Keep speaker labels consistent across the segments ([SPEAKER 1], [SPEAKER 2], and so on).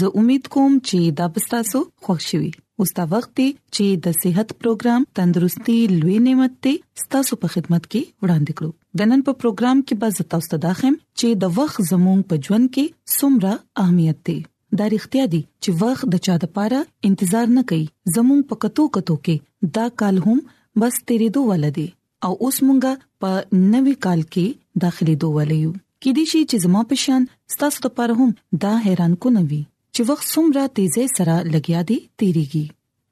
[SPEAKER 1] زه امید کوم چې دا به تاسو خوښ شي اوس دا وخت دی چې د صحت پروګرام تندرستي لوي نعمت ته تاسو په خدمت کې وړاندې کړو د نن په پروګرام کې به زه تاسو ته دا خم چې د وخت زموږ په ژوند کې څومره اهمیت دی دا اړتیا دي چې وخت د چا د پاره انتظار نه کوي زموږ په کتو کتو کې دا کال هم بس تیرې دوه ولدي او اوس مونږه په نوي کال کې داخلي دوه ولیو کې دي شي چې زما په شان ستاسو لپاره هم دا حیران کو نه وي چې وخت څومره تیزه سره لګیا دی تیریږي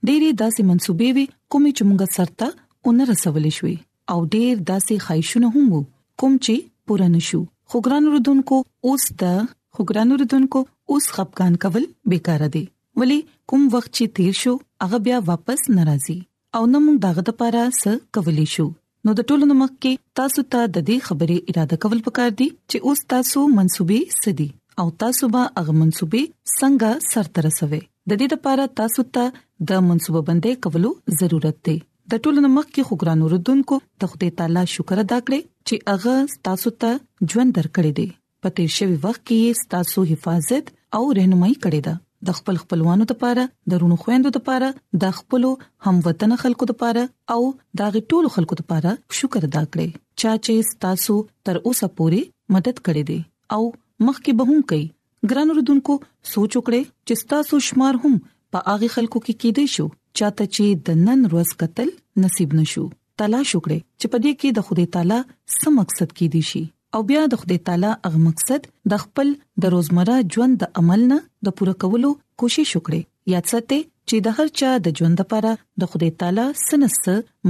[SPEAKER 1] ډېری داسې منسوبې وي کومې چې مونږه سرته اون رسول شوي او ډېر داسې خایشونه هم وو کوم چې پوره نشو خو ګران رودونکو اوس د خو ګران رودونکو اوس خپګان کول بیکاره دي ولی کوم وخت چې تیر شو هغه بیا واپس ناراضي او نه موږ داغه د پاره څه کولی شو نو د ټولو مخ کې تاسو ته د دې خبرې اراده کول پکار دي چې اوس تاسو منسوبي سدي او تاسو به هغه منسوبي څنګه سر تر سوي د دې لپاره تاسو ته د منسوبه بندۍ کولو ضرورت دی د ټولو مخ کې خوګران اوردونکو د خدای تعالی شکر ادا کړئ چې هغه تاسو ته ژوند درکړي دي په تیر شوی وخت کې یې ستاسو حفاظت او رهنمایي کړې ده د خپل خپلوانو لپاره د رونو خويندو لپاره د خپل هموطن خلکو لپاره او د غټول خلکو لپاره شکر ادا کړئ چا چې ستاسو تر اوسه پوري مدد کړې دي او مخکې به هم کوي ګران رودونکو سوچ وکړئ چې تاسو شمار هم په هغه خلکو کې کې دي شو چاته چې د نن ورځ قتل نصیب نشو تلاش وکړئ چې په دې کې د خدای تعالی سم مقصد کې دي شي او بیا د خدای تعالی هغه مقصد د خپل د روزمره ژوند د عمل نه د پوره کولو کوشش وکړي یا څه ته چې د هر چا د ژوند لپاره د خدای تعالی سنس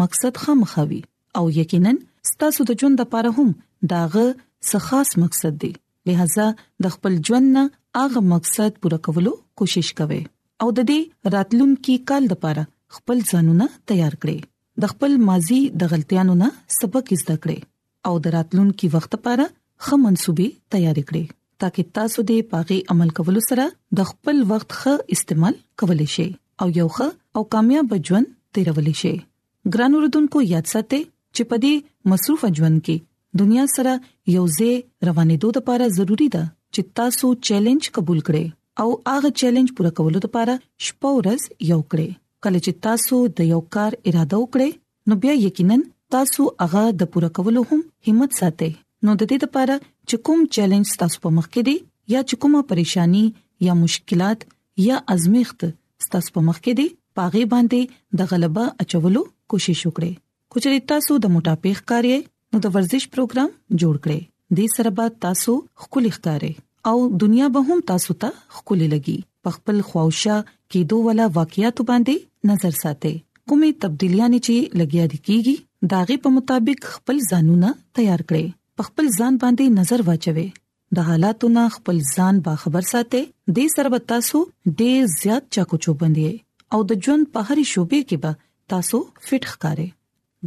[SPEAKER 1] مقصد خامخوي او یقینا ستاسو د ژوند لپاره هم داغه څه خاص مقصد دی لہذا د خپل ژوند نه هغه مقصد پوره کولو کوشش کوي او د دې راتلونکي کال لپاره خپل ځانونه تیار کړئ د خپل ماضي د غلطیانو نه سبق زده کړئ او د راتلونکي وخت لپاره ښه منصوبې تیار کړئ ترڅو تاسو دې پاغي عمل کولو سره د خپل وخت ښه استعمال کولای شئ او یو ښه او کامیاب ژوند تیرولای شئ ګران اوردونکو یاد ساتئ چې په دې مصروف ژوند کې دنیا سره یو ځای روانېدو لپاره ضروری ده چې تاسو چیلنج قبول کړئ او هغه چیلنج پوره کولو لپاره شپه ورځ یو کړئ کله چې تاسو د یو کار اراده وکړئ نو بیا یقینا تاسو هغه د پوره کولو هم همت ساتئ نو د دې لپاره چې کوم چیلنج تاسو په مخ کې دی یا چې کومه پریشانی یا مشکلات یا ازمیخت تاسو په مخ کې دی پاغه باندې د غلبه اچولو کوشش وکړئ کچري تاسو د موټاپې ښکارې نو د ورزش پروګرام جوړ کړئ د سره به تاسو خولي ښکارې او دنیا به هم تاسو ته خولي لګي په خپل خواوشا کې دوه ولا واقعیت باندې نظر ساتي کومې تبدیلیاں چې لګیا دي کیږي داغه په مطابق خپل ځانونه تیار کړئ په خپل ځان باندې نظر واچوي د حالاتو نه خپل ځان با خبر ساتي د سربت تاسو ډیر زیات چاکو چوبندي او د ژوند په هرې شوبې کې به تاسو فټ ښکارې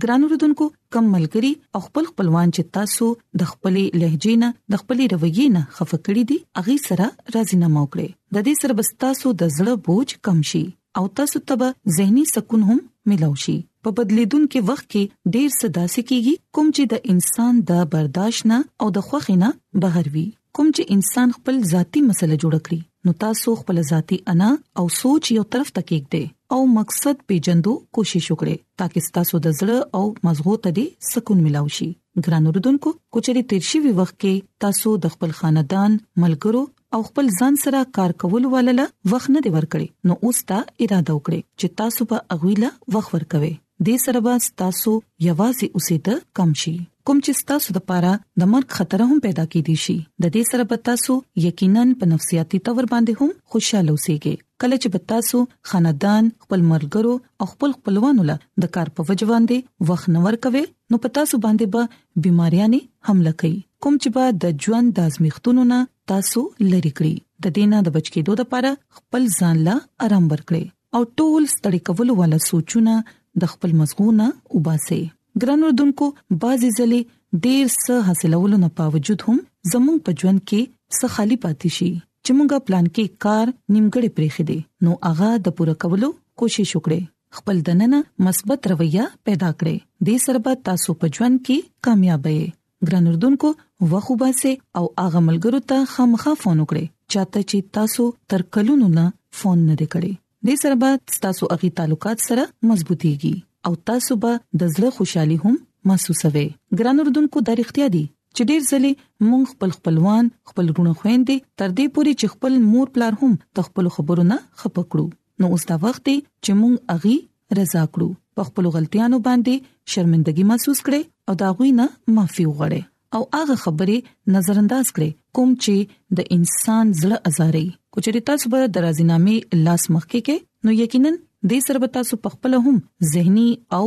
[SPEAKER 1] ګران اوردونکو کم ملګری او خپل خپلوان چې تاسو د خپلې لهجې نه د خپلې رویې نه خفه کړی دي اغي سره راضي نه موکړي د دې سره بستاسو د زړه بوج کم شي او تاسو ته به زهني سکون هم ملو شي په بدلیدونکو وخت کې ډیر څه داسې کیږي کوم چې د انسان د برداشت نه او د خوښ نه بهر وي کوم چې انسان خپل ذاتی مسله جوړ کړي نو تاسو خپل ذاتی انا او سوچ یو طرف ته کېږئ او مقصد پیجندو کوشش وکړئ ترڅو تاسو د زړه او مزغو ته دې سکون ملاوي شي ګران اوردونکو کوچري تیر شي وي وخت کې تاسو د خپل خاندان ملګرو او خپل ځان سره کار کول ولله وخت نه دی ورکړي نو اوس دا اراده وکړي چې تاسو په اغويله وخت ورکوي د سرباز تاسو یوازې اوسېده کم شي کوم چې تاسو د پاره د مرګ خطر هم پیدا کې دي شي د دې سره به تاسو یقینا په نفسیاتي تور باندې هم خوشاله اوسئ کله چې به تاسو خاندان خپل مرګرو او خپل خپلوانو له د کار په وجه باندې وخت نور کوي نو په تاسو باندې به بيماريانې حمله کوي کوم چې به د ژوند د ازمختونو نه تاسو لری کړی د دینه د بچ کېدو لپاره خپل ځان لا آرام ورکړي او ټول ستړي کولو والا سوچونه د خپل مزغونه وباسي ګران وردونکو بعضی ځلې ډیر څه حاصلولو نه باوجود هم زموږ په ژوند کې څه خالی پاتې شي چې موږ پلان کې کار نیمګړی پریخي دي نو هغه د پوره کولو کوشش وکړي خپل دننه مثبت رویه پیدا کړئ د سربا تاسو په ژوند کې کامیاب یې ګران اردوونکو وخو باسي او هغه ملګرو ته خامخا فون وکړي چاته چې تاسو تر کلونو نه فون نه کړي د سره به تاسو اغي تعلقات سره مضبوطيږي او تاسو به د زړه خوشحالي هم محسوسوي ګران اردوونکو دا اړتیا دي چې ډیر ځلې مونږ خپل خپلوان خپل ګونه خويندې تر دې پوري چې خپل مور پلار هم تخپل خبرونه خپکړو نو اوس دا وخت دی چې موږ اغي رضا کړو په خپل غلطیانو باندې شرمندګي محسوس کړي او دا غوي نه معافي وغوړي او هغه خبره نظر انداز کړي کوم چې د انسان زړه ازاري کچري تاسو به درازینامه لاس مخکې کې نو یقینا دې سره به تاسو په خپل هم زهني او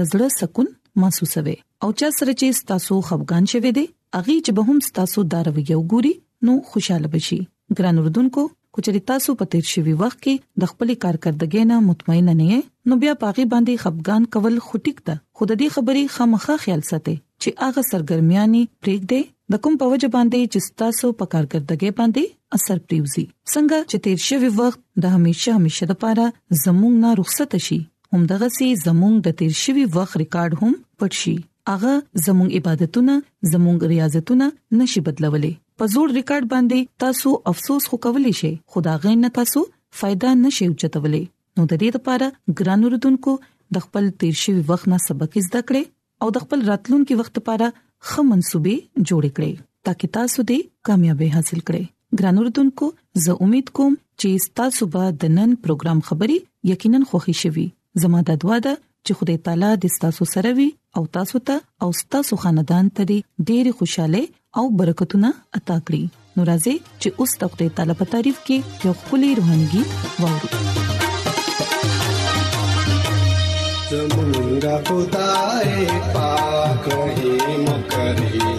[SPEAKER 1] د زړه سکون محسوسوي او چا سره چې تاسو خفقان شوي دي اغي چې به هم تاسو داروي وګوري نو خوشاله بشي ګران اردوونکو کچري تاسو په تیر شوی وخت کې د خپل کارکردګۍ نه مطمئن نه یې نو بیا پاغي باندې خپګان کول خټیک ده خو د دې خبرې خامخا خیال ساتي چې هغه سرګرمیاني پریک دی د کوم په وجه باندې چې تاسو په کارکردګۍ باندې اثر پریوزي څنګه چې تیر شوی وخت د همیشه همیشه لپاره زموږ نه رخصت شي هم دغه سي زموږ د تیر شوی وخت ریکارډ هم پټ شي اغه زموږ عبادتونه زموږ ریاضتونه نشي بدلولې په زوړ ریکارډ باندې تاسو افسوس خو کولی شئ خو دا غي نه تاسو فائدہ نشي اوچتولې نو د دې لپاره ګران اوردونکو د خپل تیر شوی وخت نه سبق زده کړئ او د خپل راتلونکي وخت لپاره ښه منسوبې جوړ کړئ ترڅو تاسو دې کامیابی حاصل کړئ ګران اوردونکو زه امید کوم چې تاسو به د نن پروګرام خبري یقینا خوښی شوي زما د دعا ده چې خدای تعالی دې تاسو سره وي او تاسو ته او تاسو خاندان ته دې ډېری خوشاله او برکتونه عطا کړي نورازې چې اوس د خدای تعالی په تعریف کې یو خولي روحاني गीत
[SPEAKER 2] ووري زمونږ
[SPEAKER 1] خدای پاک هي مکرې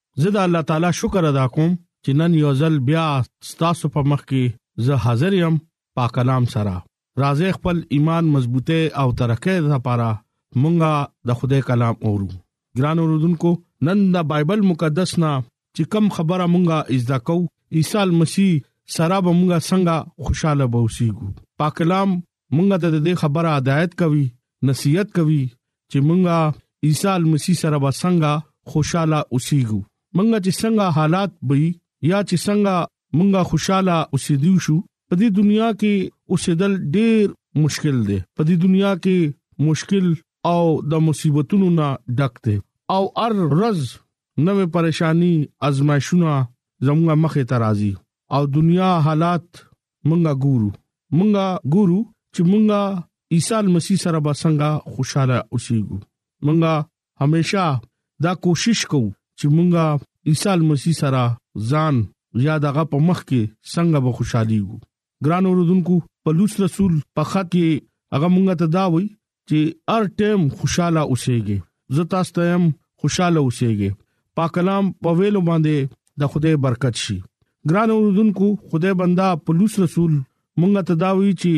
[SPEAKER 1] زه د
[SPEAKER 3] الله تعالی شکر ادا کوم چې نن یو ځل بیا ستاسو په مخ کې زه حاضر یم پاک کلام سره راځي خپل ایمان مضبوطه او ترقه لپاره مونږه د خدای کلام اورو ګران اوردونکو نن د بایبل مقدس نه چې کم خبره مونږه از دا کو عیسی مسیح سره به مونږه څنګه خوشاله بوسیګو پاکلام مونږ ته د دې خبره هدایت کوي نصیحت کوي چې مونږه عیسی مسیح سره به څنګه خوشاله اوسېږو مونږه چې څنګه حالات وي یا چې څنګه مونږه خوشاله اوسېدو شو په دې دنیا کې اوسېدل ډېر مشکل دی په دې دنیا کې مشکل او د مصیبتونو نه ډک دی او هر ورځ نوې پریشانی ازمایښونه زموږه مخه ترازی او دنیا حالات مونږه ګورو مونږه ګورو چې مونږه عیسی مسیح سره به څنګه خوشاله اوسېږو مونږه همیشا دا کوشش کوو چې مونږه عیسی مسیح سره ځان یا دغه په مخ کې څنګه به خوشالي وو ګران اوردونکو پلوص رسول په خط کې هغه مونږ ته دا وایي چې ار ټیم خوشاله اوسېږي زه تاسو ته هم خوشاله اوسېږي پاک کلام په ویلو باندې د خدای برکت شي ګران اوردونکو خدای بندا پولیس رسول مونږ ته دا وی چې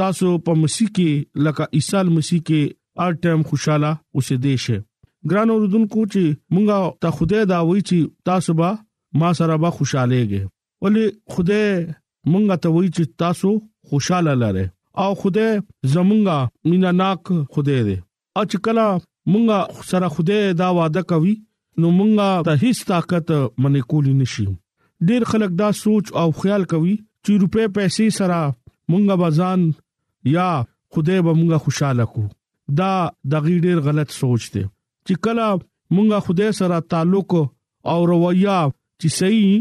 [SPEAKER 3] تاسو په مسیح کې لکه عیسی مسیح کې ار ټیم خوشاله اوسې دې شه ګران اوردونکو چې مونږه ته خدای دا وی چې تاسو به ما سره به خوشالهږي ولی خدای مونږ ته وایي چې تاسو خوشاله لاره او خدای زمونږه مینا ناک خدای دی او چې کله مونږه سره خدای دا وعده کوي نو مونږه ته هیڅ طاقت منې کولی نشي ډیر خلک دا سوچ او خیال کوي چې روپې پیسې سره مونږه بازان یا خدای به مونږه خوشاله کو دا د غیډیر غلط سوچ دی چې کله مونږه خدای سره تعلق او رویه چې صحیح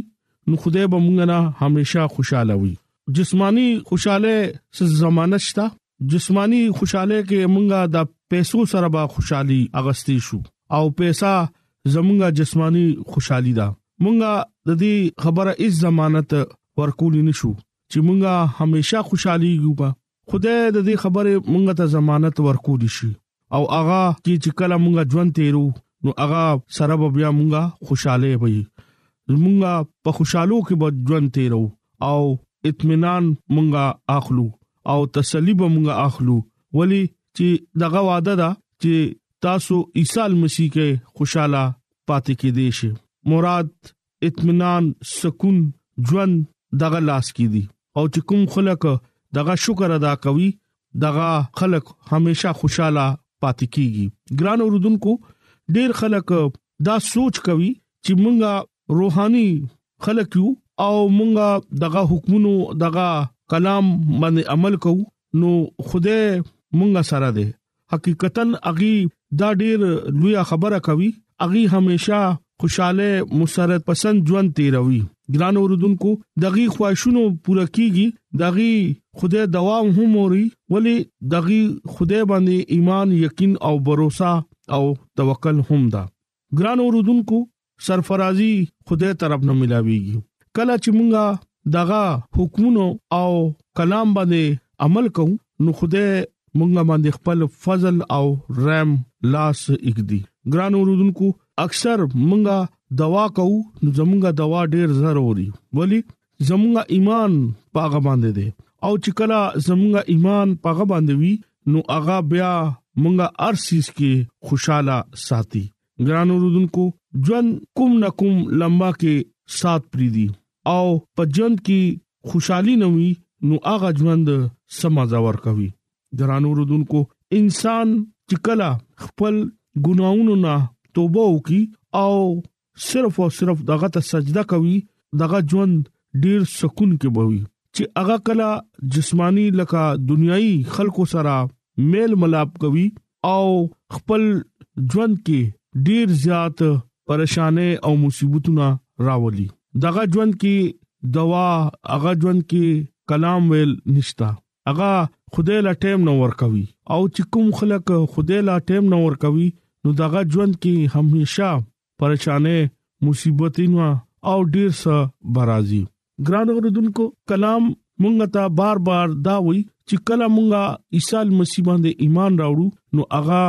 [SPEAKER 3] نو خدای به مونږ نه همیشه خوشاله وي جسمانی خوشاله څه زمانه شته جسمانی خوشاله کې مونږه د پیسو سره به خوشحالي اغستې شو او پیسې زمونږه جسمانی خوشحالي ده مونږه د دې خبره اس ضمانت ورکول نشو چې مونږه همیشه خوشحالي یو خدای د دې خبرې مونږ ته ضمانت ورکو دي شي او هغه کې چې کله مونږ ژوند تیرو نو هغه سره به بیا مونږه خوشاله وي مونږه په خوشحالو کې به ژوند تیرو او اطمینان مونږه اخلو او تسلی به مونږه اخلو ولی چې دغه وعده ده چې تاسو عیسی مسیح کې خوشاله پاتې کې دي شي مراد اطمینان سکون ژوند دغه لاس کې دي او چې کوم خلک دغه شکر ادا کوي دغه خلک همیشا خوشاله پاتې کیږي ګران اوردونکو ډیر خلک دا سوچ کوي چې مونږه روحاني خلک یو او مونږه دغه حکمونو دغه کلام باندې عمل کوو نو خدای مونږه سره ده حقیقتا اغي دا ډیر لوی خبره کوي اغي همیشه خوشاله مسرت پسند ژوند تیروي ګران اوردونکو دغي خواهشونو پوره کیږي دغي خدای دوام هم اوري ولی دغي خدای باندې ایمان یقین او باور او توکل هم ده ګران اوردونکو سرفرازي خدای طرف نه ملاويږي کله چې مونږه دغه حکمونو او کلام باندې عمل کوو نو خدای مونږه باندې خپل فضل او رحم لاس اګدي ګران اوردونکو اکثر مونږه دوا کوو نو زمونږه دوا ډیر ضروري ولی زمونږه ایمان پاغه باندې دی او چې کله زمونږه ایمان پاغه باندې وي نو هغه بیا مونږه ارسیس کې خوشاله ساتي ګران اوردونکو ژوند کوم نه کوم لمبا کې سات پریدي او په ژوند کې خوشحالي نه وي نو هغه ژوند سمازا ور کوي ګران اوردونکو انسان چې کله خپل ګناونو نه توبه وکي او صرف او صرف دغه ته سجده کوي دغه ژوند ډیر سکون کې بوي چې هغه کله جسمانی لکه دنیوي خلکو سره میل ملاب کوي او خپل ژوند کې ډیر زیات پریشانې او مصیبتونه راولي دغه ژوند کې دوا هغه ژوند کې کلام ویل نشتا هغه خدای لا ټیم نو ور کوي او چې کوم خلک خدای لا ټیم نو ور کوي نو دغه ژوند کې همیشا پریشانه مصیبتینو او ډیر څه برازي ګران اوردونکو کلام مونږ ته بار بار دا وایي چې کله مونږه عیسی مسیح باندې ایمان راوړو نو هغه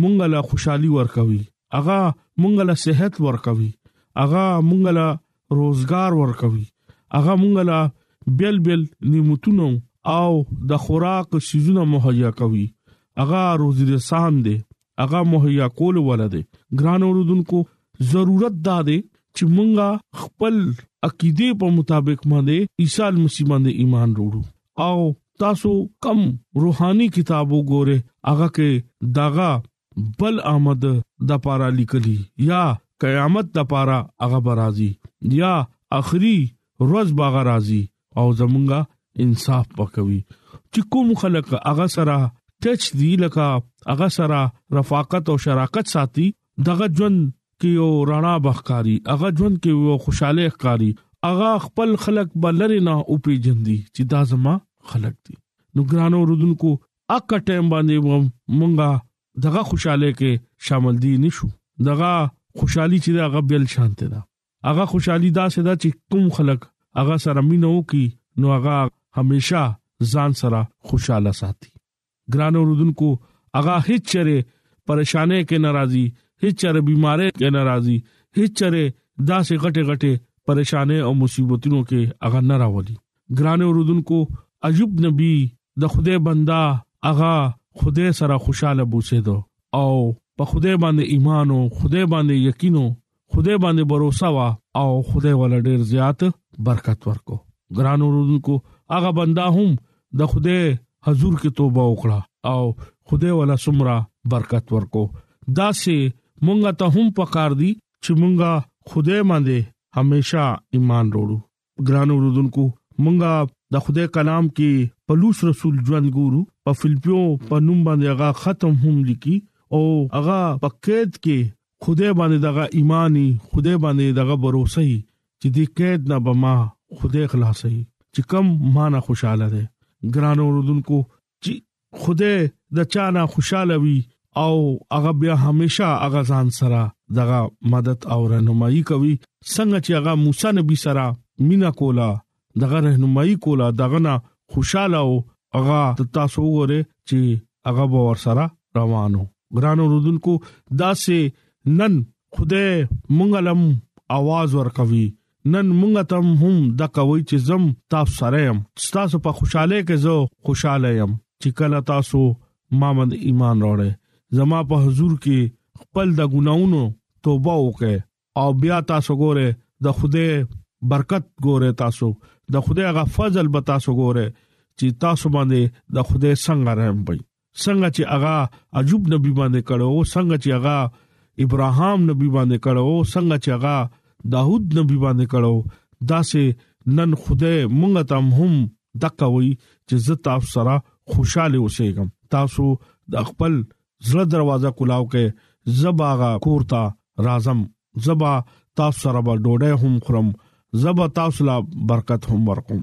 [SPEAKER 3] مونږ له خوشحالي ورکوي هغه مونږ له صحت ورکوي هغه مونږ له روزګار ورکوي هغه مونږ له بیل بیل نعمتونو او د خوراک سيزونه مهیا کوي هغه روزي رسان دي هغه مهیا کول ولري ګران اوردونکو ضرورت دا دی چې مونږه خپل عقیده په مطابق باندې عیسی مسیح باندې ایمان وروړو او تاسو کم روحاني کتاب وګوره هغه کې داغه بل آمد د پارا لیکلی یا قیامت د پارا هغه برازي یا اخري روز باغ راضي او زمونږه انصاف وکوي چې کوم خلک هغه سره ټچ دی لکه هغه سره رفاقت او شراکت ساتي دغه ژوند کې یو رڼا بخکاری هغه ژوند کې یو خوشاله ښکاری هغه خپل خلک بلری نه او پیجندي چې دا زما خلک دي نو ګرانو رودونکو اکه ټیم باندې مونږه دغه خوشاله کې شامل دي نشو دغه خوشحالي چې هغه بل شانته ده هغه خوشحالي دا سده چې کوم خلک هغه سره مينو کی نو هغه همیشه ځان سره خوشاله ساتي ګران اوردونکو هغه هیڅ چره پریشانه کې ناراضي هیڅ چره بيمارې کې ناراضي هیڅ چره داسې غټه غټه پریشانه او مصیبتونو کې هغه نه راوړي ګران اوردونکو ایوب نبی د خدای بندا هغه خدای سره خوشاله بوسیدو او په خدای باندې ایمان او خدای باندې یقینو خدای باندې باور وسوا او خدای ول ډیر زیات برکت ورکو ګران اوردونکو هغه بندا هم د خدای حضور کې توبه وکړه او خدای ولا سمرا برکت ورکو دا سه مونږه ته هم پکار دي چې مونږه خدای باندې هميشه ایمان وروړو ګران اوردونکو مونږه د خدای کلام کې پلوص رسول ژوند ګورو په فلپیو په نوم باندې هغه ختم هم لیکي او هغه په قید کې خدای باندې دغه ایمانی خدای باندې دغه باور وسه چې دې قید نه به ما خدای خلاصي چې کم ما نه خوشاله ده ګران اوردونکو چې خدای د چا نه خوشاله وي او هغه بیا همیشه هغه ځان سره دغه مدد او رهنمایي کوي څنګه چې هغه موسی نبی سره مینا کولا دغه رهنمایي کولا دغه نه خوشاله او هغه تاسو وګوره چې هغه باور سره روانو ګرانو رودونکو دا سه نن خدای مونږ لم आवाज ورکوي نن مونږ ته هم د کوي چې زم تاسو سره يم تاسو په خوشاله کې زه خوشاله يم چې کله تاسو ما باندې ایمان راوړې زما په حضور کې خپل د ګناونو توبه وکړه او بیا تاسو ګوره د خوده برکت ګوره تاسو د خوده غ فضل به تاسو ګوره چې تاسو باندې د خوده څنګه رحم پي څنګه چې هغه عجوب نبی باندې کړو څنګه چې هغه ابراهام نبی باندې کړو څنګه چې هغه داوود نبی باندې کړو داسې نن خدای مونږ ته هم دغه وی چې زه تاسو سره خوشاله اوسېږم تاسو د خپل زړه دروازه کولاو کې زباغه کورتا رازم
[SPEAKER 1] زبا تاسو سره به ډوډۍ هم خورم زبا تاسو لا برکت هم ورکوم